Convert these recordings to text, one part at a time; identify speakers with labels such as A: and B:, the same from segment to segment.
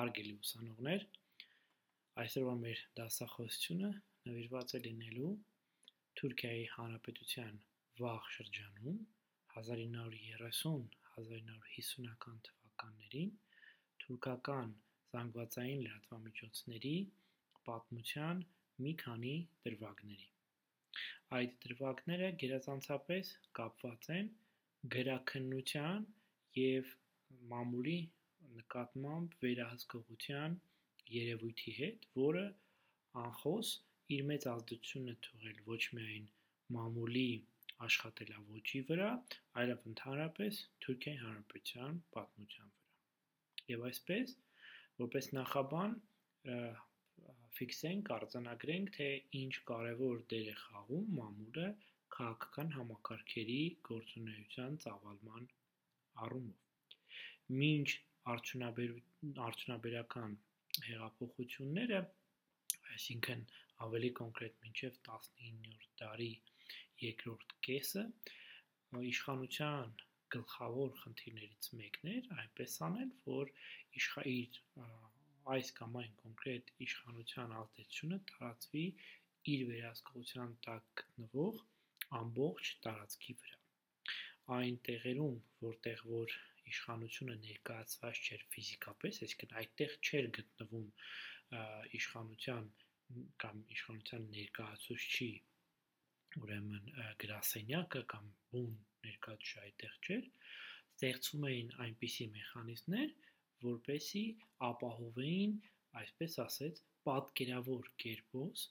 A: Հարգելի ուսանողներ, այսօրվա մեր դասախոսությունը նվիրված է լինելու Թուրքիայի Հանրապետության վաղ շրջանում 1930-1950-ական թվականներին թուրքական զանգվածային լրատվամիջոցների պատմության մի քանի դրվագների։ Այդ դրվագները գերազանցապես կապված են գրաքննության եւ մամուլի նկատմամբ վերահսկողության երևույթի հետ, որը անխոս իր մեծ ազդեցությունն է թողել ոչ միայն մամուլի աշխատելաոճի վրա, այլև ընդհանրապես Թուրքիայի Հանրապետության պատմության վրա։ Եվ այսպես, որպես նախաբան ֆիքսենք, արձանագրենք, թե ինչ կարևոր դեր է խաղում մամուլը քաղաքական համակարգերի գործունեության ծավալման առումով։ Մինչ արդյունաբերական հեղափոխությունները, այսինքն ավելի կոնկրետ մինչև 19-րդ դարի երկրորդ կեսը, իշխանության գլխավոր խնդիրներից մեկն էր այնպես անել, որ իշխիր այս կամ այն կոնկրետ իշխանության ազդեցությունը տարածվի իր վերահսկողության տակ գտնվող ամբողջ տարածքի վրա։ Այն տեղերում, որտեղ որ իշխանությունը ներկայացված չէր ֆիզիկապես, այսինքն այդտեղ չէր գտնվում իշխանության կամ իշխանության ներկայացուցչի ուրեմն գրասենյակը կամ բուն ներկայացուցիչ այդտեղ չէր, ստեղծվում էին այնպիսի մեխանիզմներ, որպեսի ապահովեին, այսպես ասած, պատկերավոր կերպոս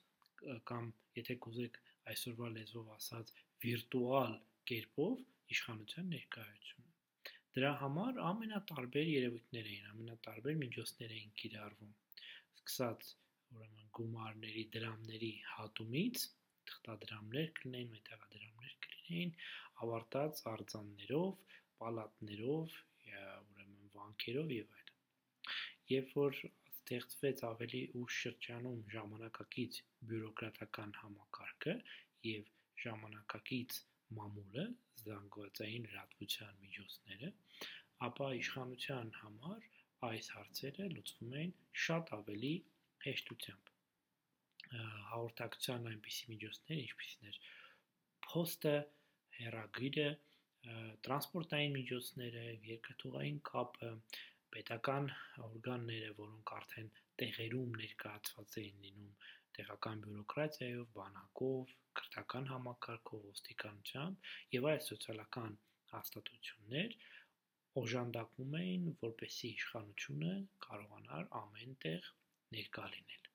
A: կամ եթե կուզեք այսօրվա լեզվով ասած վիրտուալ կերպով իշխանության ներկայությունը։ Դրա համար ամենատարբեր երևույթներ էին, ամենատարբեր միջոցներ էին կիրառվում, սկսած ուրեմն գումարների, դրամների հատումից, թղթադրամներ կլինեին, մետաղադրամներ կլինեին, ավարտած արձաններով, պալատներով, ուրեմն վանքերով եւ այլն։ Երբ որ ստեղծվեց ավելի ուշ շրջանում ժամանակակից բյուրոկրատական համակարգը եւ ժամանակակից մամուլը, զանգվածային լրատվության միջոցները, ապա իշխանության համար այս հարցերը լուծվում էին շատ ավելի հեշտությամբ։ Հաղորդակցության այնպիսի միջոցներ, ինչպիսին էր փոստը, հեռագիրը, տրանսպորտային միջոցները, երկաթուղային կապը, պետական օրգանները, որոնք արդեն տեղերում ներկայացված էին լինում տեղական բյուրոկրատիայով, բանակով, քրթական համակարգով, ոստիկանությամբ եւ այլ սոցիալական հաստատություններ օժանդակվում էին, որպեսզի իշխանությունը կարողանար ամենտեղ ներկա լինել։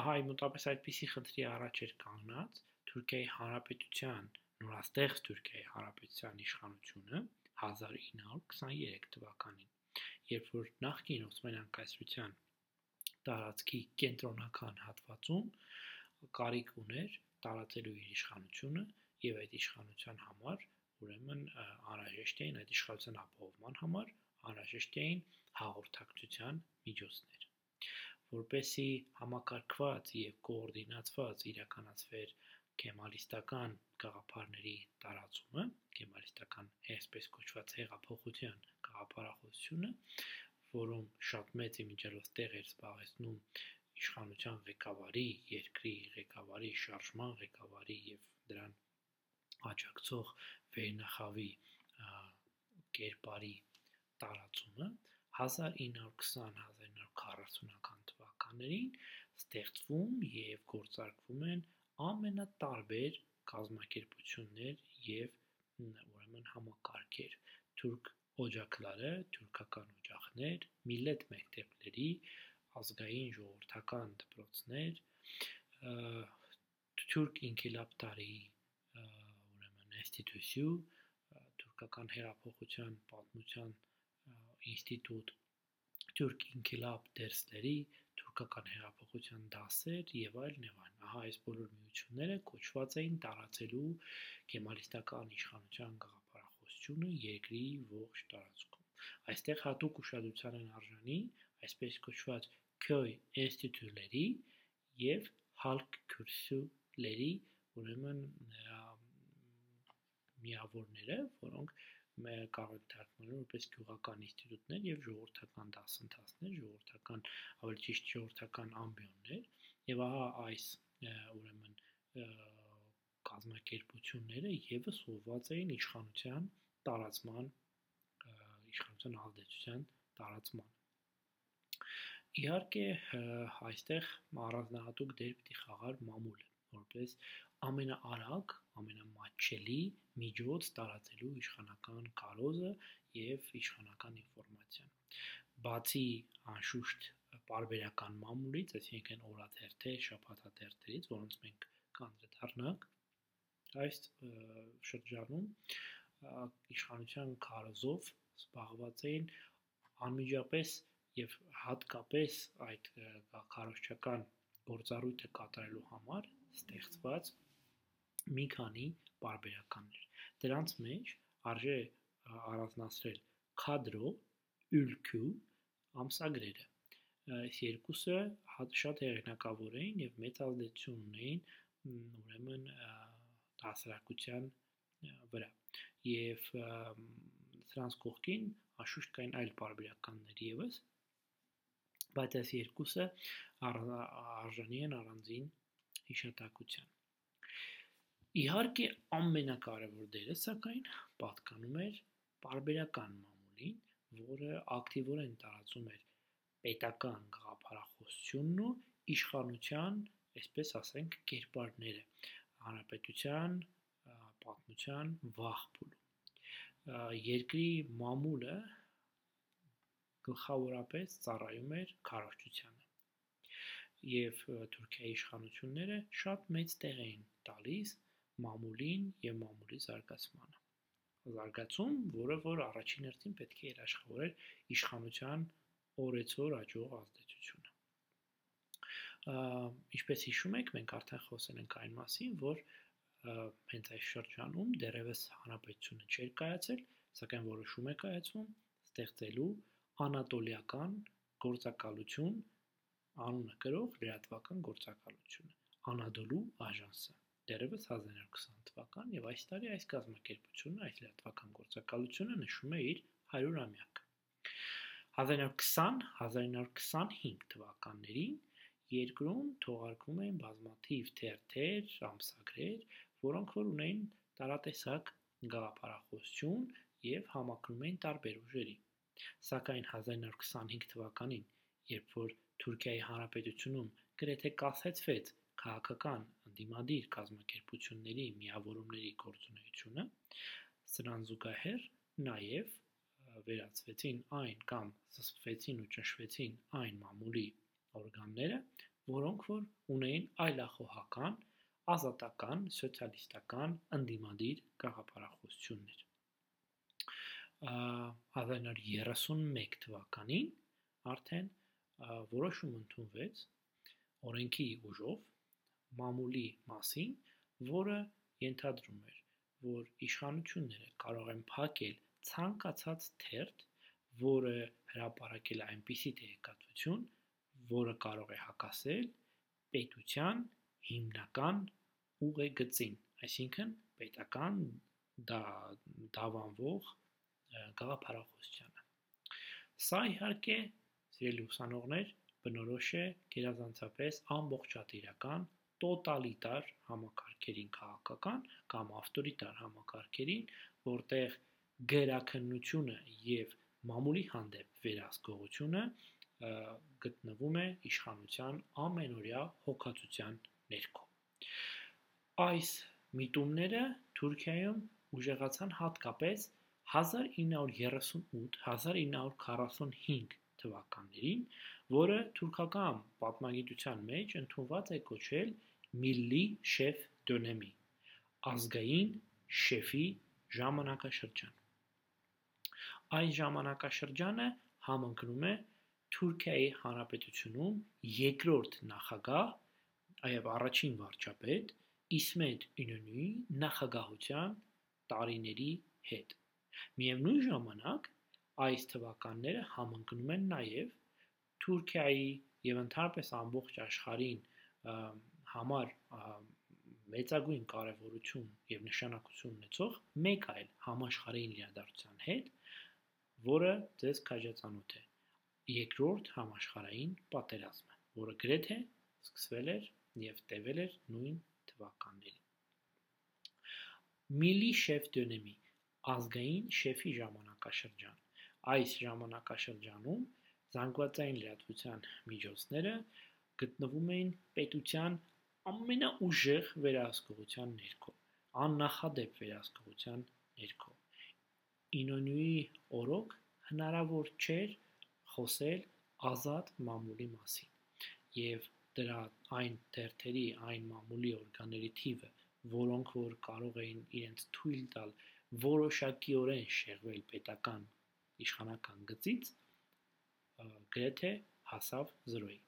A: Ահա մոտապես այդպիսի խնդրի առաջ էր կանգնած Թուրքիայի Հանրապետության նորաստեղծ Թուրքիայի Հանրապետության իշխանությունը 1923 թվականին, երբ որ նախկին Օսմանյան կայսրության տարածքի կենտրոնական հատվածում կարիք ուներ տարածելու իր իշխանությունը եւ այդ իշխանության համար ուրեմն անհրաժեշտ էին այդ իշխանության ապահովման համար անհրաժեշտ էին հաղորդակցության միջոցներ որպեսի համակարգված եւ կոորդինացված իրականացվեր կեմալիստական գաղափարների տարածումը, կեմալիստական այսպես կոչված հեղափոխության գաղափարախոսությունը, որում շատ մեծ իմիջիալոց տեղ էր զբաղեցնում իշխանության ղեկավարի, երկրի ղեկավարի, շարժման ղեկավարի եւ դրան աջակցող վերնախավի կերպարի տարածումը 1920-1940-ական թվականներին ստեղծվում եւ գործարկվում են ամենատարբեր կազմակերպություններ եւ ուրեմն համակարգեր. Թուրք օջակլարը, թուրքական օջախներ, միլլետ մեքտեբների, ազգային ժողովրդական դպրոցներ, թուրք ինկիլաբտարի ուրեմն ինստիտուցիու, թուրքական հեղափոխության պատմության ինստիտուտ, թուրք ինկիլաբ դերսլերի, թուրքական հեղափոխության դասեր եւ այլն եւ այլն։ Ահա այս բոլոր միությունները կոչված էին տարածելու կեմալիստական իշխանության գաղափարախոսությունը երկրի ողջ տարածքում։ Այստեղ հատուկ ուշադրության են արժանի այսպես կոչված Քյոյ ինստիտուտների եւ Halk Kürsüleri, ուրեմն միավորները, որոնք կարող եք թարգմանել որպես գյուղական ինստիտուտներ եւ ժողովրդական դասընթացներ, ժողովրդական ավելի ճիշտ ժողովրդական ամբիոններ եւ ահա այս ուրեմն կազմակերպությունները եւս ուղղված էին իշխանության տարածման իշխանության ազդեցության տարածման Իհարկե, այստեղ առանձնահատուկ դեր պիտի խաղար մամուլը, որպես ամենաարագ, ամենամատչելի միջոց տարածելու իշխանական կարոզը եւ իշխանական ինֆորմացիան։ Բացի անշուշտ բարբերական մամուլից, այսինքն օրաթերթեր, շաբաթաթերթերից, որոնց մենք կանդրադառնանք այս շրջանում իշխանության կարոզով զբաղված էին անմիջապես եւ հատկապես այդ քարոշչական գործառույթը կատարելու համար ստեղծված մի քանի բարբերականներ։ Դրանց մեջ արժե առանձնացրել քադրո, ÜԼՔ, ամսագրերը։ Այս երկուսը շատ հեղինակավոր էին եւ մեծ ազդեցություն ունեին ուրեմն հասարակության վրա։ Եվ սրանց կողքին աշուշտ կային այլ բարբերականներ եւս, բայց այս երկուսը արժանի են առանձին հիշատակության։ Իհարկե ամենակարևոր դերը սակայն պատկանում էր բարբերական մամուլին, որը ակտիվորեն տարածում էր պետական գաղափարախոսությունն ու իշխանության, այսպես ասենք, կերպարները հանրապետության պատմության վաղ փուլում երկրի մամուլը գլխավորապես ծառայում էր քարոզչությանը եւ Թուրքիայի իշխանությունները շատ մեծ տեղ էին տալիս մամուլին եւ մամուլի զարգացմանը զարգացում, որը որ առաջին հերթին պետք է երաշխավորեր իշխանության օրեցօր աճող ազդեցությունը։ Ինչպես հիշում եք, մենք արդեն խոսել ենք այն մասին, որ հենց այս շրջանում դերևս հանրապետությունը չէր կայացել, սակայն որոշում է կայացում ստեղծելու անատոլիական գործակալություն անունը գրող լրատվական գործակալությունը Անադոլուաժանսը դերևս 1920 թվական եւ այս տարի այս կազմակերպությունը այս լրատվական գործակալությունը նշում է իր 100-ամյակը 1920-1925 թվականներին երկրում թողարկվում էին բազմաթիվ թերթեր, ամսագրեր, որոնք որ ունեին տարատեսակ գաղափարախոսություն եւ համակրում էին տարբեր ուժերի։ Սակայն 1925 թվականին, երբ որ Թուրքիայի Հանրապետությունում գրեթե կասեցվեց քաղաքական ընդդիմադիր կազմակերպությունների միավորումների գործունեությունը, սրան զուգահեռ նաև վերացվեցին այն կամ զսպվեցին ու ճնշվեցին այն մամուլի օրգանները, որոնք որ ունեին այլախոհական, ազատական, սոցիալիստական, ընդդիմադիր գաղափարախոսություններ։ 1931 թվականին արդեն որոշում ընդունվեց օրենքի ուժով մամուլի մասին, որը ենթադրում էր, որ իշխանությունները կարող են փակել ցանկացած թերթ, որը հրապարակել այնպիսի տեղեկատվություն, որը կարող է հակասել պետության հիմնական ուղեգծին, այսինքն պետական դա դավանվող գաղափարախոսությանը։ Սա իհարկե Սիրելի ուսանողներ, բնորոշ է գերազանցապես ամբողջատիրական տոտալիտար համակարգերին քաղաքական կամ ավտորիտար համակարգերին, որտեղ գերակնությունը եւ մամուլի հանդեպ վերահսկողությունը գտնվում է իշխանության ամենօրյա հոգացության ներքո։ Այս միտումները Թուրքիայում ուժեղացան հատկապես 1938-1945 թվականներին, որը թուրքական պատմագիտության մեջ ընդունված է կոչել Միլլի շեֆ դոնեմի ազգային շեֆի ժամանակաշրջան։ Այս ժամանակաշրջանը համընկնում է Թուրքիայի Հանրապետությունում երկրորդ նախագահ, այև առաջին վարչապետ Իսմետ Ինոնուի նախագահության տարիների հետ։ Միևնույն ժամանակ այս թվականները համընկնում են նաև Թուրքիայի եւ ընդհանրապես ամբողջ աշխարհին համար մեծագույն կարևորություն եւ նշանակություն ունեցող մեկ այլ համաշխարհային իրադարձության հետ, որը ձեզ քաջածանոթ է։ Երկրորդ համաշխարհային պատերազմը, որը գրեթե սկսվել էր եւ տևել էր նույն թվականներին։ Միլի շեֆ դյոնեմի ազգային շեֆի ժամանակաշրջան։ Այս ժամանակաշրջանում զանգվածային լրատվության միջոցները գտնվում էին պետության ամենաուժեղ վերահսկողության ներքո, աննախադեպ վերահսկողության ներքո։ Ինոնյուի օրոք հնարավոր չէր խոսել ազատ մամուլի մասին եւ դրա այն թերթերի, այն մամուլի օրգանների թիվը, որոնք որ կարող էին իրենց թույլ տալ որոշակիորեն շեղվել պետական իշխանական գծից, գրեթե հասավ 0-ի։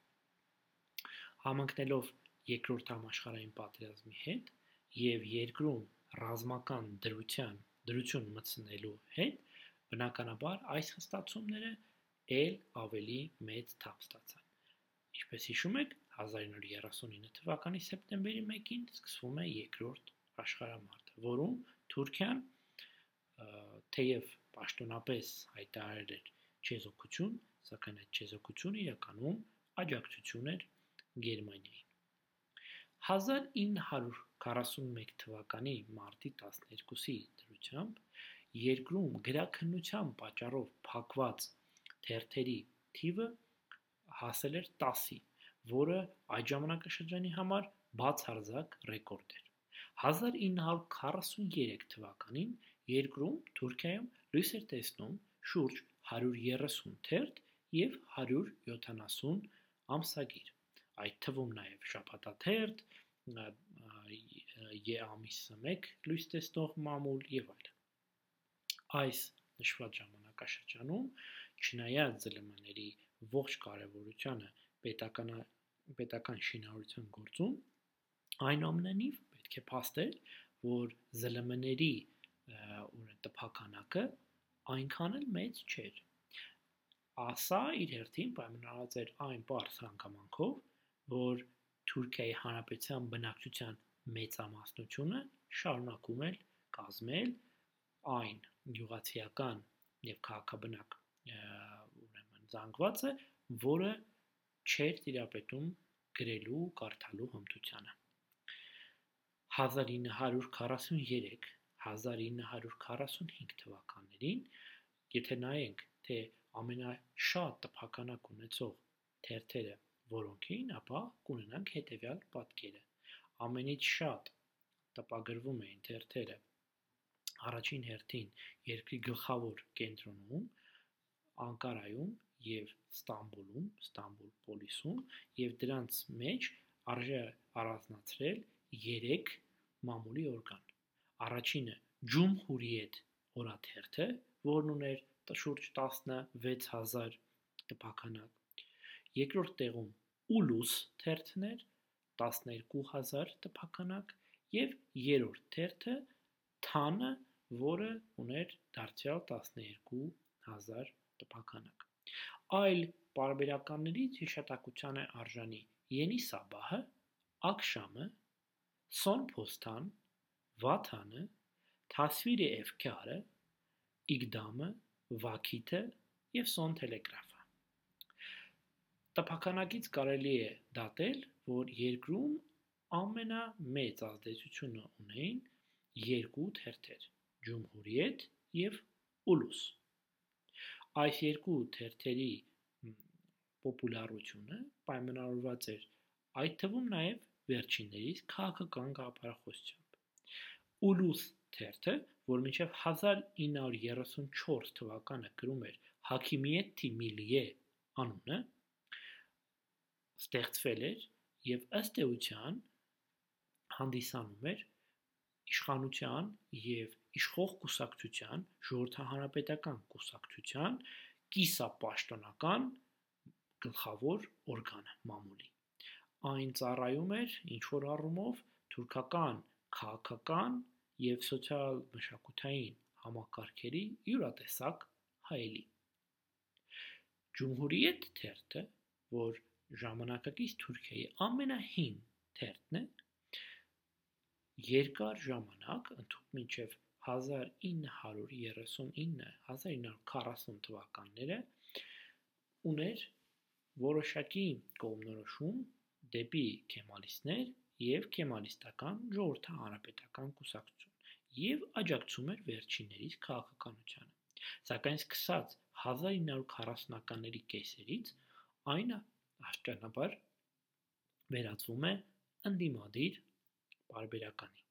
A: Համընկնելով երկրորդ համաշխարհային պատերազմի հետ եւ երկրում ռազմական դրության դրություն մտցնելու հետ, բնականաբար այս հստացումները ել ավելի մեծ թափ ստացան։ Ինչպես հիշում եք, 1939 թվականի սեպտեմբերի 1-ին սկսվում է երկրորդ աշխարհամարտը, որում Թուրքիան թեև պաշտոնապես հայտարարել էր չեզոքություն, սակայն այդ չեզոքությունը իրականում աջակցություն էր Գերմանիային։ 1941 թվականի մարտի 12-ի դրությամբ երկրում գրաքննության պատճառով փակված թերթերի թիվը հասել էր 10-ի, որը այդ ժամանակաշրջանի համար բացարձակ ռեկորդ էր։ 1943 թվականին երկրում Թուրքիայում լույս էր տեսնում շուրջ 130 թերթ եւ 170 ամսագիր։ Այդ թվում նաեւ շաբաթաթերթ, ամիսը 1 լույս տեսնող մամուլ եւ այլն։ Այս նշված ժամանակաշրջանում չնայած ԶԼՄ-ների ողջ կարևորությանը պետական պետական շինարարության գործում այնուամենայնիվ պետք է փաստել, որ ԶԼՄ-ների ուրեմն տփականակը այնքան էլ մեծ չէր։ Ասա իր հերթին պայմանավորված էր այն բարձ հանգամանքով, որ Թուրքիայի Հանրապետության բնակչության մեծամասնությունը շարունակում էր կազմել այն յուղացիական եւ քաղաքաբնակ ուրեմն զանգվածը, որը չէր տիրապետում գրելու, կարդալու հմտությանը։ 1943-1945 թվականներին, եթե նայենք, թե ամենաշատ տպականակ ունեցող թերթերը որոնք էին, ապա կունենանք հետևյալ պատկերը։ Ամենից շատ տպագրվում էին թերթերը առաջին հերթին երկրի գլխավոր կենտրոնում, Անկարայում եւ Ստամբուլում, Ստամբուլ պոլիսում եւ դրանց մեջ արժե առանձնացրել 3 մամուլի օրգան։ Առաջինը Ջումհուրիետ օրաթերթը, որն ուներ շուրջ 16000 տպականակ։ Երկրորդ տեղում Ուլուս թերթներ 12000 տպականակ եւ երրորդ թերթը Թանը, որը ուներ դարձյալ 12000 տպականակ։ Այլ պարբերականներից հիշատակության է արժանի Յենի Սաբահը, Ակշամը, Սոն Փոստան, Վաթանը, Թասվիրի Էֆքարը, Իգդամը, Վաքիթը եւ Սոն Տելեգրաֆը։ Տպականակից կարելի է դատել, որ երկրում ամենամեծ ազդեցությունը ունեին երկու թերթեր՝ Ջումհուրիետ եւ Ուլուս։ Այս երկու թերթերի պոպուլարությունը պայմանավորված էր այդ թվում նաև վերջիններից քաղաքական գաղափարախոսությամբ։ Ուլուս թերթը, որ մինչև 1934 թվականը գրում էր Հակիմիեթի Միլիե անունը, ստեղծվել էր եւ ըստ էության հանդիսանում էր իշխանության եւ իշխող կուսակցության ժողովրդահանրապետական կուսակցության կիսապաշտոնական գլխավոր օրգանը մամուլի։ Այն ծառայում էր ինչ որ առումով թուրքական քաղաքական եւ սոցիալ-մշակութային համակարգերի յուրատեսակ հայելի։ Ջումհուրիետ թերթը, որ ժամանակակից Թուրքիայի ամենահին թերթն է, երկար ժամանակ, ընդհանուր մինչև 1939-1940 թվականները ուներ որոշակի կողմնորոշում դեպի կեմալիստներ եւ կեմալիստական ժողովրդահանրապետական կուսակցություն եւ աջակցում էր վերջիններից քաղաքականությանը։ Սակայն սկսած 1940-ականների կեսերից այն աշճանաբար վերածվում է ընդդիմադիր բարբերականի։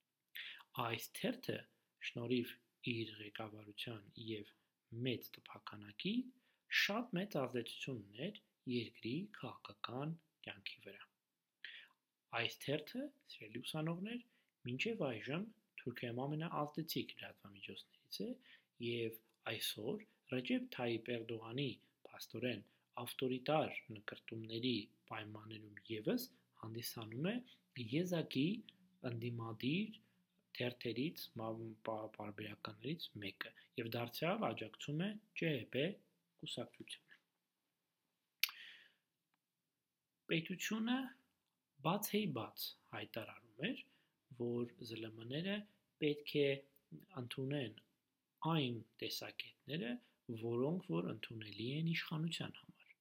A: Այս թերթը շնորհիվ իր ղեկավարության եւ մեծ տպականակի շատ մեծ ազդեցություն ուներ երկրի քաղաքական կյանքի վրա։ Այս թերթը, սիրելի ուսանողներ, մինչև այժմ Թուրքիայում ամենաազդեցիկ լրատվամիջոցներից է եւ այսօր Ռեջեփ Թայիպ Էրդողանի փաստորեն ավտորիտար նկարտումների պայմաններում եւս հանդիսանում է եզակի ընդդիմադիր թերթերից պարբերականներից մեկը եւ դարձյալ աջակցում է ՃՀՊ կուսակցությանը։ Պետությունը բաց էի բաց հայտարարում էր, որ ԶԼՄ-ները պետք է ընդունեն այն տեսակետները, որոնք որ ընդունելի են իշխանության համար։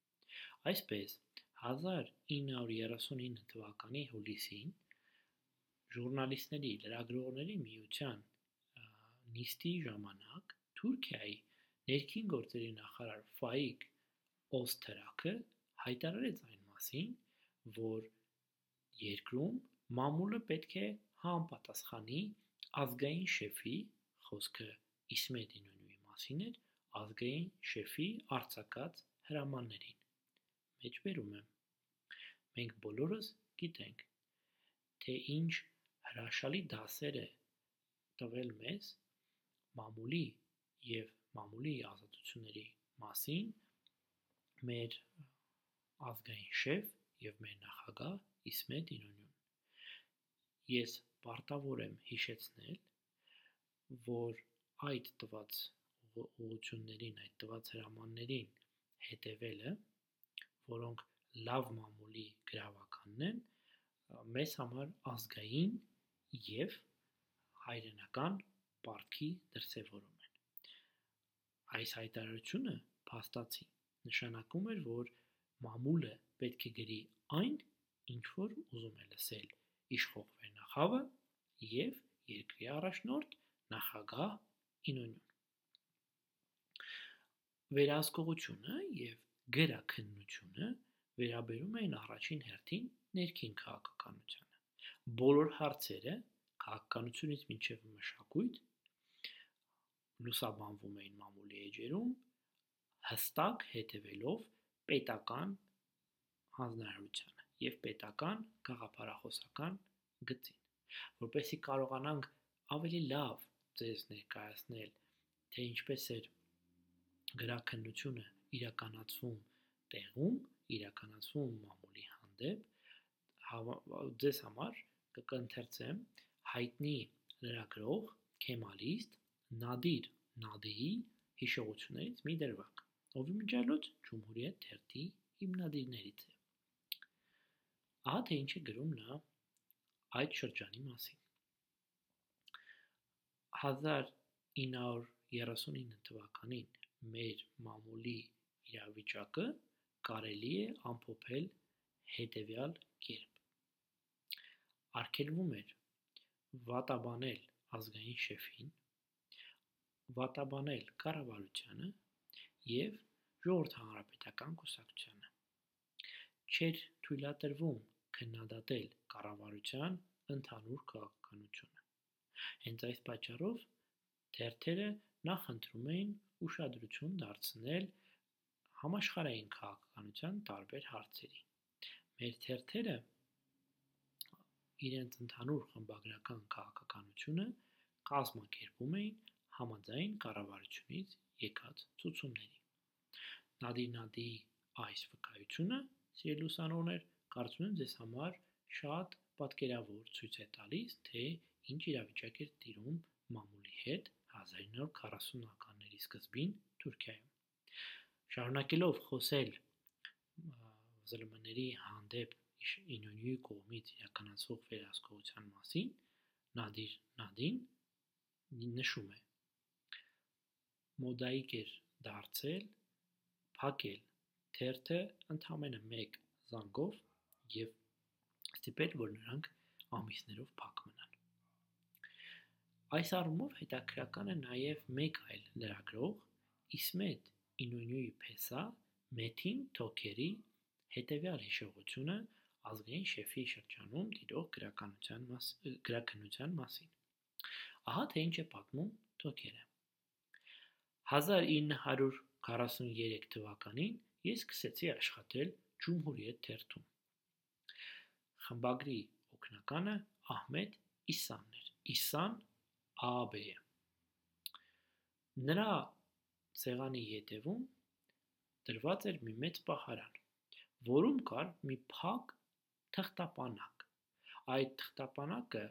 A: Այսպես 1939 թվականի հուլիսին ժուրնալիստների լրագրողների միության նիստի ժամանակ Թուրքիայի ներքին գործերի նախարար Ֆայիկ Օսթերակը հայտարարեց այն մասին, որ երկրում մամուլը պետք է համապատասխանի ազգային շեֆի խոսքը Իսմետ Ինոնյուի մասին էր ազգային շեֆի արձակած հրամաններին։ Մեջբերում եմ։ Մենք բոլորս գիտենք, թե ինչ հրաշալի դասեր է տվել մեզ մամուլի եւ մամուլի ազատությունների մասին մեր ազգային շեֆ եւ մեր նախագահ Իսմետ Ինոնյուն։ Ես պարտավոր եմ հիշեցնել, որ այդ տված ուղություններին, այդ տված հրամաններին հետևելը, որոնք լավ մամուլի գրավականն են, մեզ համար ազգային եւ հայրենական պարտքի դրսևորում են։ Այս հայտարարությունը փաստացի նշանակում էր, որ մամուլը պետք է գրի այն, ինչ որ ուզում է լսել իշխող վերնախավը եւ երկրի առաջնորդ նախագահ Ինոնյուն։ Վերահսկողությունը եւ գրաքննությունը վերաբերում էին առաջին հերթին ներքին քաղաքականությանը բոլոր հարցերը քաղաքականությունից մինչև մշակույթ լուսաբանվում էին մամուլի էջերում հստակ հետևելով պետական հանձնարարությանը եւ պետական գաղափարախոսական գծին որպեսզի կարողանանք ավելի լավ ձեզ ներկայացնել թե ինչպես էր գրաքննությունը իրականացվում տեղում իրականացվում մամուլի հանդեպ ձեզ համար կընթերցեմ հայտնի լրագրող Քեմալիստ Նադիր Նադիի հիշողություններից մի դրվագ, ով իմիջիալոց Ջումհուրիետ թերթի հիմնադիրներից է։ Ահա թե ինչ է գրում նա այդ շրջանի մասին։ 1939 թվականին մեր մամուլի իրավիճակը կարելի է ամփոփել հետևյալ կերպ արգելվում էր վատաբանել ազգային շեֆին, վատաբանել կառավարությանը եւ ժողովրդահանրապետական կուսակցությանը։ Չէր թույլատրվում քննադատել կառավարության ընդհանուր քաղաքականությունը։ Հենց այս պատճառով թերթերը նախընտրում էին ուշադրություն դարձնել համաշխարհային քաղաքականության տարբեր հարցերի։ Մեր թերթերը իրենց ընդհանուր խմբագրական քաղաքականությունը կազմակերպում էին համաձայն կառավարությունից եկած ցուցումների։ Նադի-Նադիի այս վկայությունը, սիրելի ուսանողներ, կարծում եմ ձեզ համար շատ պատկերավոր ցույց է տալիս, թե ինչ իրավիճակ էր տիրում մամուլի հետ 1940-ականների սկզբին Թուրքիայում։ Շարունակելով խոսել ԶԼՄ-ների հանդեպ Ինոնյուի կողմից իրականացվող վերահսկողության մասին, Նադիր Նադին նշում է. Մոդայիկ էր դարձել, փակել թերթը ընդամենը 1 զանգով եւ ստիպել, որ նրանք ամիսներով փակ մնան։ Այս առումով հետաքրական է նաև մեկ այլ լրագրող Իսմետ Ինոնյուի Փեսա Մեթին Թոքերի հետևյալ հիշողությունը ազգային շեֆի շրջանում տիրող գրականության մաս, գրականության մասին։ Ահա թե ինչ է պատմում Թոքերը։ 1943 թվականին ես սկսեցի աշխատել Ջումհուրիետ թերթում։ Խմբագրի օգնականը Ահմեդ Իսանն էր։ Իսան ԱԱԲ-ը։ Նրա սեղանի ետևում դրված էր մի մեծ պահարան, որում կար մի փակ թղթապանակ։ Այդ թղթապանակը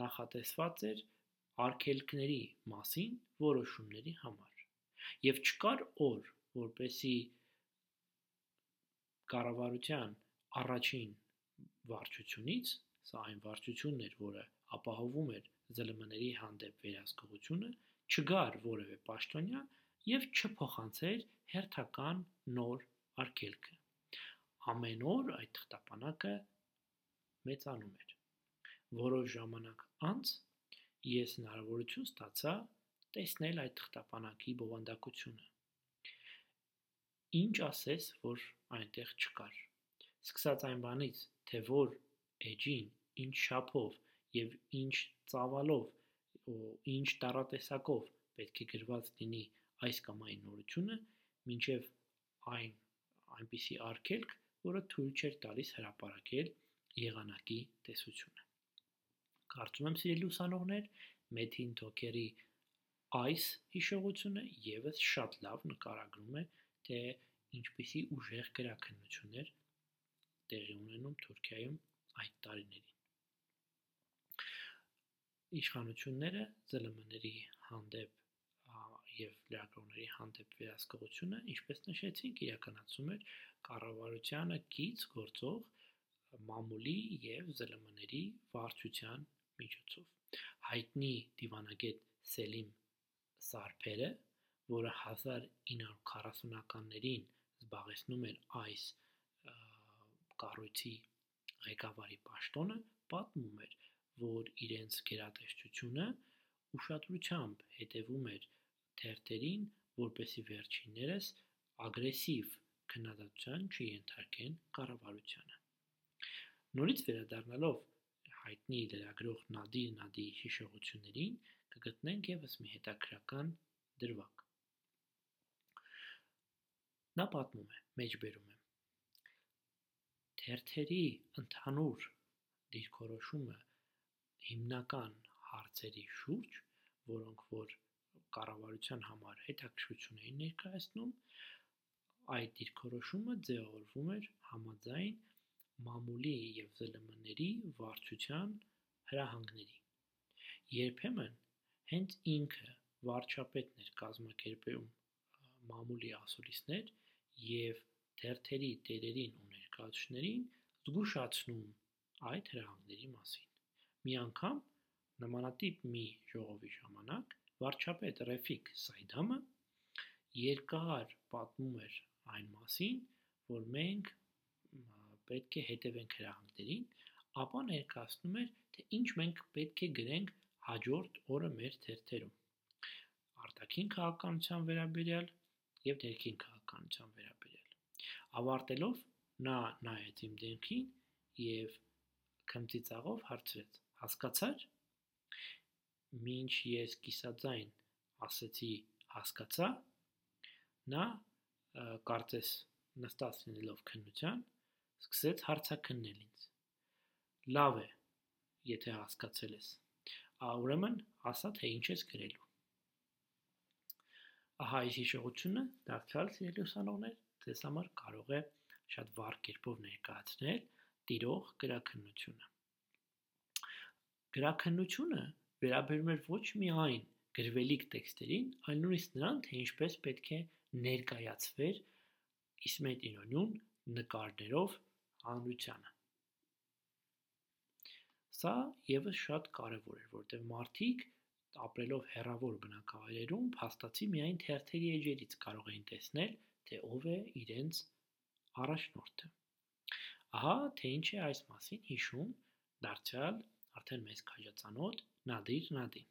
A: նախատեսված էր արգելքների մասին որոշումների համար։ Եվ չկար օր, որպեսի կառավարության առաջին վարչությունից, սա այն վարչությունն էր, որը ապահովում էր ԶԼՄ-ների հանդեպ վերահսկողությունը, չգար որևէ պաշտոնյա եւ չփոխանցեր հերթական նոր արգելքը։ Ամեն օր այդ թղթապանակը մեծանում էր։ Որոշ ժամանակ անց ես հնարավորություն ստացա տեսնել այդ թղթապանակի բովանդակությունը։ Ինչ ասես, որ այնտեղ չկար։ Սկսած այն բանից, թե որ էջին, ինչ շափով եւ ինչ ծավալով ու ինչ տարատեսակով պետք է գրված լինի այս կամ այն նորությունը, մինչև այն այնպիսի արգելք, որը թույլ չէր տալիս հրապարակել եղանակի տեսությունը։ Կարծում եմ, սիրելի ուսանողներ, Մեթին Թոքերի այս հիշողությունը եւս շատ լավ նկարագրում է, թե ինչպիսի ուժեղ գրաքննություններ տեղի ունենում Թուրքիայում այդ տարիներին։ Իշխանությունները ԶԼՄ-ների հանդեպ եւ լրագրողների հանդեպ վերահսկողությունը, ինչպես նշեցինք, իրականացում էր կառավարությանը կից գործող մամուլի եւ ԶԼՄ-ների վարչության միջոցով։ Հայտնի դիվանագետ Սելիմ Սարփերը, որը 1940-ականներին զբաղեցնում էր այս կառույցի ղեկավարի պաշտոնը, պատմում էր, որ իրենց գերատեսչությունը ուշադրությամբ հետևում էր թերթերին, որպեսի վերջիններս ագրեսիվ քննադատության չենթարկեն կառավարությանը։ Նորից վերադառնալով հայտնի լրագրող Նադիր Նադիի հիշողություններին կգտնենք եւս մի հետաքրական դրվագ։ Նա պատմում է, մեջբերում է. Թերթերի ընդհանուր դիրքորոշումը հիմնական հարցերի շուրջ, որոնք որ կառավարության համար հետաքրքրություն էին ներկայացնում, այդ դիրքորոշումը ձևավորվում էր համաձայն մամուլի եւ ԶԼՄ-ների վարչության հրահանգների։ Երբեմն հենց ինքը վարչապետն էր կազմակերպում մամուլի ասուլիսներ եւ թերթերի տերերին ու ներկայացուցիչներին զգուշացնում այդ հրահանգների մասին։ Մի անգամ նմանատիպ մի ժողովի ժամանակ վարչապետ Ռեֆիկ Սայդամը երկար պատմում էր այն մասին, որ մենք պետք է հետևենք հրահանգներին, ապա ներկայացնում էր, թե ինչ մենք պետք է գրենք հաջորդ օրը մեր թերթերում։ Արտաքին քաղաքականության վերաբերյալ եւ ներքին քաղաքականության վերաբերյալ։ Ավարտելով նա նայեց իմ դեմքին եւ քմծիծաղով հարցրեց. հասկացա՞ր։ Մինչ ես կիսաձայն ասացի հասկացա, նա կարծես նստած լինելով քննության, սկսեց հարցաքննել ինձ։ Լավ է, եթե հասկացել ես։ Ուրեմն ասա թե ինչ ես գրելու։ Ահա այս հիշողությունը դարձյալ սիրելի ուսանողներ ձեզ համար կարող է շատ վառ կերպով ներկայացնել տիրող գրաքննությունը։ Գրաքննությունը վերաբերում էր ոչ միայն գրվելիք տեքստերին, այլ նույնիսկ նրան, թե ինչպես պետք է ներկայացվեր Իսմետ Ինոնյուն նկարներով հանրությանը։ Սա եւս շատ կարեւոր էր, որտեղ մարդիկ ապրելով հերավոր բնակավայրերում փաստացի միայն թերթերի էջերից կարող էին տեսնել, թե ով է իրենց առաջնորդը։ Ահա թե ինչ է այս մասին հիշում դարձյալ արդեն մեծ քաջածանոթ Նադիր Նադին։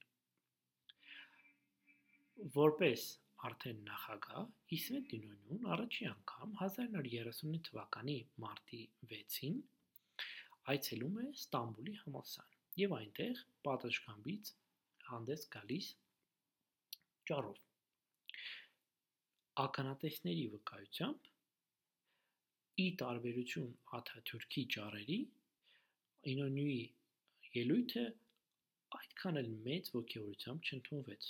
A: Որպես արդեն նախագահ Իսմետ Դինոնյուն առաջի անգամ 1939 թվականի մարտի 6-ին այցելում է Ստամբուլի համալսարան եւ այնտեղ պատշգամբից հանդես գալիս ճառով ականատեսների վկայությամբ ի տարբերություն Աթաթուրքի ճառերի Ինոնյուի ելույթը այդքան էլ մեծ ողջավորությամբ չընդունվեց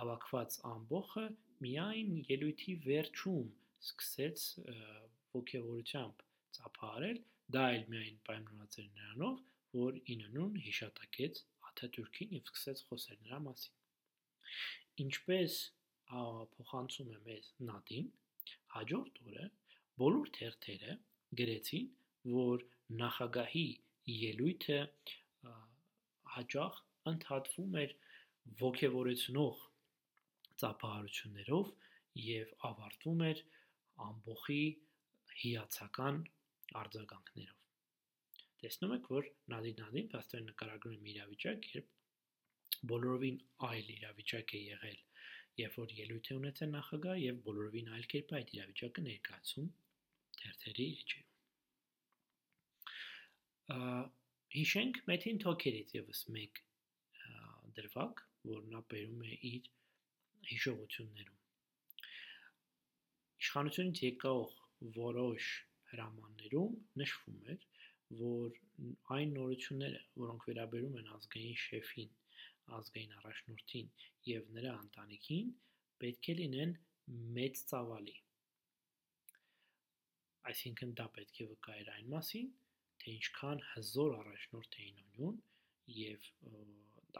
A: հավաքված ամբողը միայն ելույթի վերջում սկսեց ողջավորությամբ ծափարել, դա էլ միայն պայմանավորված էր նրանով, որ իննուն հիշատակեց Աթաթուրքին եւ սկսեց խոսել նրա մասին։ Ինչպես փոխանցում է մեզ Նադին, հաջորդ օրը բոլոր թերթերը գրեցին, որ նախագահի ելույթը հաճախ ընդհատվում էր ողջավորեցնող ծափահարություններով եւ ավարտվում էր ամբողի հիացական արձագանքներով։ Տեսնում եք, որ Նադին-Նադին փաստորեն նկարագրում է իրավիճակ, երբ բոլորովին այլ իրավիճակ է եղել, երբ որ ելույթ է ունեցել նախագահ եւ բոլորովին այլ կերպ այդ իրավիճակը ներկայացում թերթերի էջերում։ Հիշենք Մեթին Թոքերից եւս մեկ դրվագ, որ նա բերում է իր հիշողություններում։ Իշխանությունից եկող որոշ հրամաններում նշվում էր, որ այն նորությունները, որոնք վերաբերում են ազգային շեֆին, ազգային առաջնորդին եւ նրա ընտանիքին, պետք է լինեն մեծ ծավալի։ Այսինքն դա պետք է վկայեր այն մասին, թե ինչքան հզոր առաջնորդ էին ունյուն եւ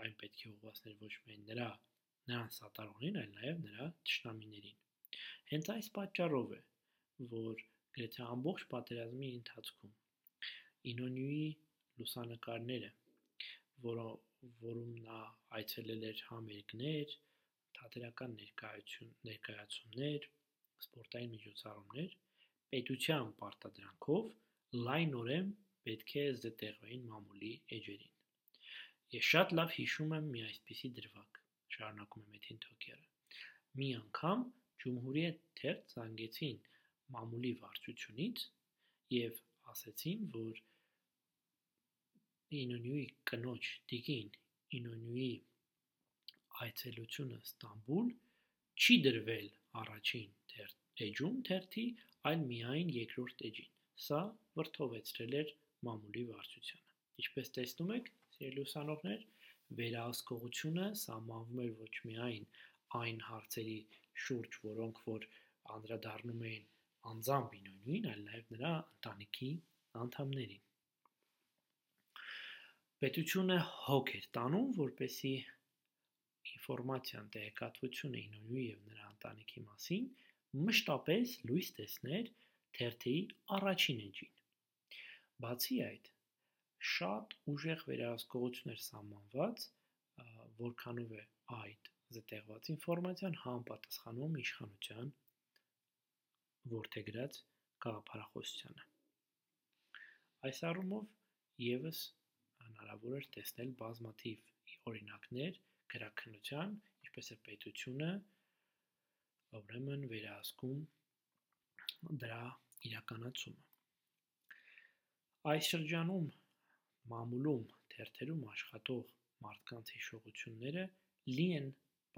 A: այն պետք է ուղղացներ ոչ միայն նրա նրան սատարողին, այլ նաև նրա ճշտամիներին։ Հենց այս պատճառով է, որ գրեթե ամբողջ պատերազմի ընթացքում Ինոնյուի լուսանկարները, որը որում նա այցելել էր համերգներ, թատերական ներկայություն, ներկայացումներ, սպորտային միջոցառումներ, պետության պարտադրանքով լայնորեն պետք է զտեղվեին մամուլի էջերին։ Ես շատ լավ հիշում եմ մի այսպիսի դրվագ շարունակում է Մեթին Թոքերը։ Մի անգամ Ջումհուրիետ թերթ զանգեցին մամուլի վարչությունից եւ ասեցին, որ Ինոնյուի կնոջ Տիգին Ինոնյուի այցելությունը Ստամբուլ չի դրվել առաջին թերթ էջում թերթի, այլ միայն երկրորդ էջին։ Սա վրթովեցրել էր մամուլի վարչությանը։ Ինչպես տեսնում եք, սիրելի ուսանողներ, վերահսկողությունը սահմանվում էր ոչ միայն այն հարցերի շուրջ, որոնք որ անդրադառնում էին անձամբ ինոնույն, այլ նաև նրա ընտանիքի անդամներին։ Պետությունը հոգ էր տանում, որպեսի ինֆորմացիան տեղեկատվությունը ինոնյու եւ նրա ընտանիքի մասին մշտապես լույս տեսներ թերթի առաջին էջին։ Բացի այդ, շատ ուժեղ վերահսկողություն էր սահմանված, որքանով է այդ զտեղված ինֆորմացիան համապատասխանում իշխանության որթեգրած գաղափարախոսությանը։ Այս առումով եւս հնարավոր էր տեսնել բազմաթիվ օրինակներ գրաքննության, ինչպես է պետությունը ուրեմն վերահսկում դրա իրականացումը։ Այս շրջանում մամուլում թերթերում աշխատող մարդկանց հիշողությունները լի են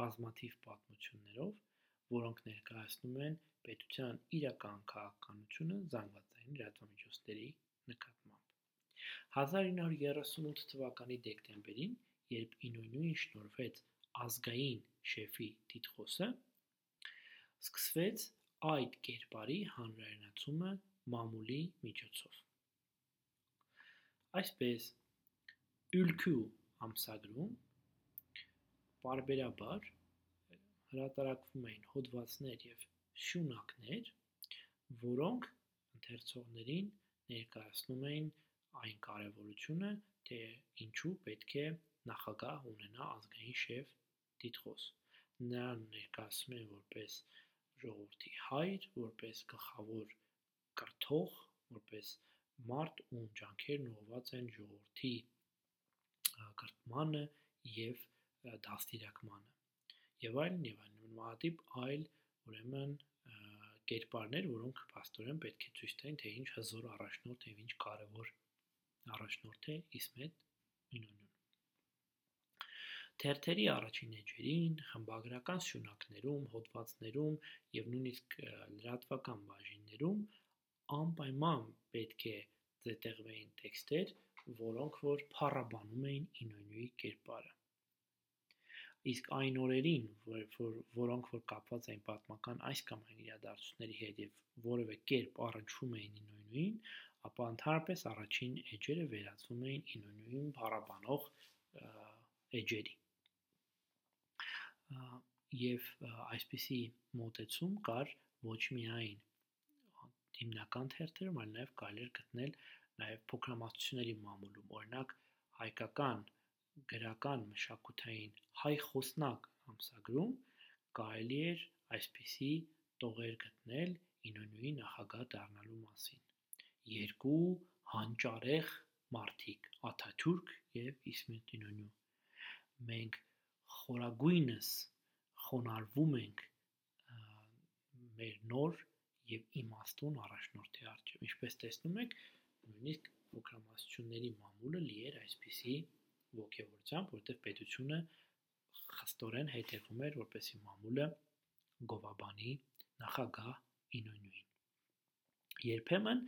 A: բազմաթիվ պատմություններով, որոնք ներկայացնում են պետության իրական քաղաքականությունը զանգվածային լրատվամիջոցների նկատմամբ։ 1938 թվականի դեկտեմբերին, երբ Ինոնյուին շնորհվեց ազգային շեֆի տիտղոսը, սկսվեց այդ կերպարի հանրայնացումը մամուլի միջոցով։ Այսպես Ülkü ամսագրում պարբերաբար հրատարակվում էին հոդվածներ եւ սյունակներ, որոնք ընթերցողներին ներկայացնում էին այն կարևորությունը, թե ինչու պետք է նախագահ ունենա ազգային շեֆ դիտխոս։ Նրան ներկայացնում են որպես ժողովրդի հայր, որպես գլխավոր կրթող, որպես մարդ, ում ջանքերն ուղղված են ժողովրդի կրթմանը եւ դաստիարակմանը եւ այլն եւ այլն նմանատիպ այլ ուրեմն կերպարներ, որոնք աստորեն պետք է ցույց տային, թե ինչ հզոր առաջնորդ եւ ինչ կարեւոր առաջնորդ է Իսմետ Ինոնյուն։ Թերթերի առաջին էջերին, խմբագրական սյունակներում, հոդվածներում եւ նույնիսկ լրատվական բաժիններում անպայման պետք է զետեղվեին տեքստեր, որոնք որ փառաբանում էին Ինոնյուի կերպարը։ Իսկ այն օրերին, որ, որ որոնք որ կապված էին պատմական այս կամ այն իրադարձությունների հետ եւ որևէ կերպ առնչվում էին Ինոնյուին, ապա ընդհանրապես առաջին էջերը վերածվում էին Ինոնյուին փառաբանող էջերի։ Եվ այսպիսի մոտեցում կար ոչ միայն հիմնական թերթերում, այլ նաև կարելի էր գտնել նաև փոքրամասնությունների մամուլում, օրինակ հայկական գրական մշակութային հայ խոսնակ ամսագրում կարելի էր այսպիսի տողեր գտնել Ինոնյուի նախագահ դառնալու մասին։ Երկու հանճարեղ մարդիկ՝ Աթաթուրք եւ Իսմետ Ինոնյու։ Մենք խորագույնս խոնարհվում ենք մեր նոր եւ իմաստուն առաջնորդի առջև։ Ինչպես տեսնում եք, նույնիսկ փոքրամասնությունների մամուլը լի էր այսպիսի ողջավորությամբ, որտեղ պետությունը խստորեն հետևում էր, որպեսի մամուլը գովաբանի նախագահ Ինոնյուին։ Երբեմն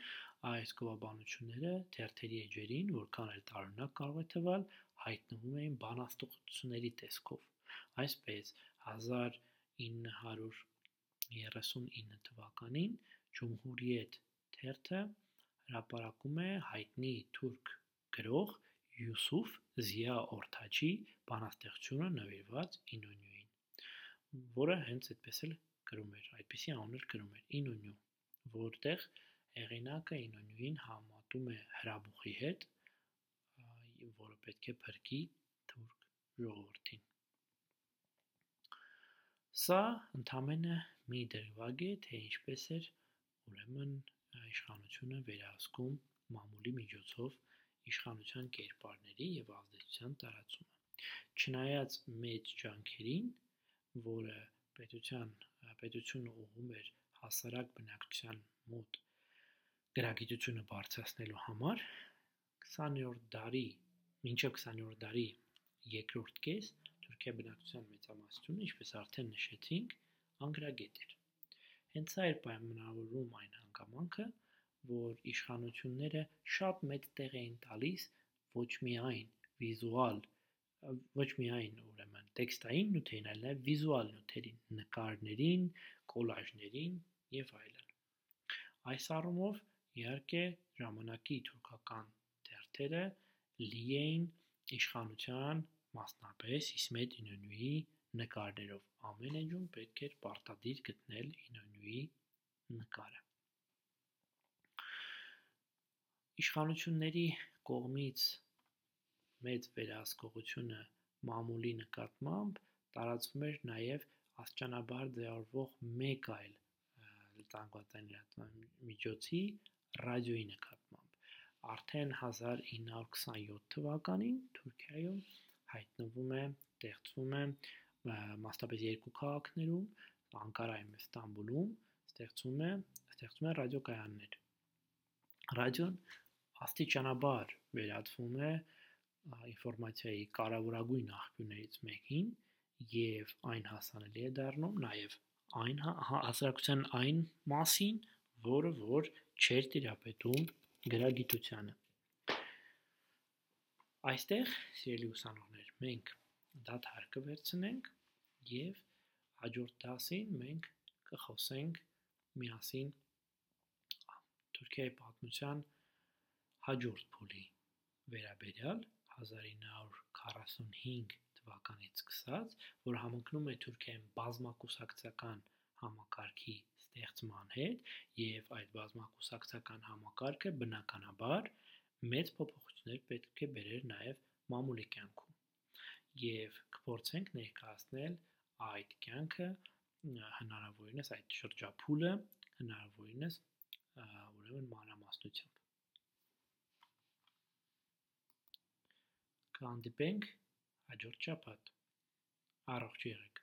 A: այս գովաբանությունները թերթերի էջերին, որքան էլ տարօրինակ կարող է թվալ, հայտնվում էին բանաստեղծությունների տեսքով։ Այսպես 1939 թվականին Ջումհուրիետ թերթը հրապարակում է հայտնի թուրք գրող Յուսուֆ Զիա Օրթաչի բանաստեղծությունը նվիրված Ինոնյուին, որը հենց այդպես էլ գրում էր, այդպիսի անուններ գրում էր Ինոնյու, որտեղ հեղինակը Ինոնյուին համատում է հրաբուխի հետ, որը պետք է փրկի թուրք ժողովրդին։ Սա ընդամենը մի դրվագ է, թե ինչպես էր ուրեմն իշխանությունը վերահսկում մամուլի միջոցով իշխանության կերպարների եւ ազդեցության տարածումը։ Չնայած մեծ ջանքերին, որը պետության պետությունը ուղում էր հասարակ բնակչության մոտ գրագիտությունը բարձրացնելու համար 20-րդ դարի մինչև 20-րդ դարի երկրորդ կես Թուրքիա բնակչության մեծամասնությունը, ինչպես արդեն նշեցինք, անգրագետ էր։ Հենց այդ պայմանավորում այն հանգամանքը, որ իշխանությունները շատ մեծ տեղ էին տալիս ոչ միայն վիզուալ ոչ միայն ուրեմն տեքստային նյութերին, այլ նաև վիզուալ նյութերին, նկարներին, կոլաժներին եւ այլն։ Այս առումով իհարկե ժամանակի թուրքական թերթերը լի էին իշխանության մասնապես Իսմետ Ինոնյուի նկարներով։ Ամեն էջում պետք էր պարտադիր գտնել Ինոնյուի նկարը։ Իշխանությունների կողմից մեծ վերահսկողությունը մամուլի նկատմամբ տարածվում էր նաև աստիճանաբար ձևավորվող մեկ այլ լրատվական միջոցի ռադիոյի նկատմամբ։ Արդեն 1927 թվականին Թուրքիայում հայտնվում է, ստեղծվում է մասնապես երկու քաղաքներում, Անկարայում Ստամբուլում ստեղծվում է ստեղծվում են ռադիոկայաններ։ Ռադիոն աստիճանաբար վերածվում է ինֆորմացիայի կարևորագույն աղբյուրներից մեկին եւ այն հասանելի է դառնում նաեւ այն հա, հա, հասարակության այն մասին, որը որ չեր տիրապետում գրագիտությանը։ Այստեղ, սիրելի ուսանողներ, մենք դաթար կվերցնենք եւ հաջորդ դասին մենք կխոսենք միասին Թուրքիայի պատմության հաջորդ փուլի վերաբերյալ 1945 թվականից սկսած, որ համընկնում է Թուրքիայում բազմակուսակցական համակարգի ստեղծման հետ եւ այդ բազմակուսակցական համակարգը բնականաբար մեծ փոփոխություններ պետք է բերեր նաև մամուլի կյանքում եւ կփորձենք ներկայացնել այդ կյանքը հնարավորինս այդ շրջափուլը հնարավորինս ուրեմն մանրամասնությամբ կհանդիպենք հաջորդ շաբաթ առողջ եղեք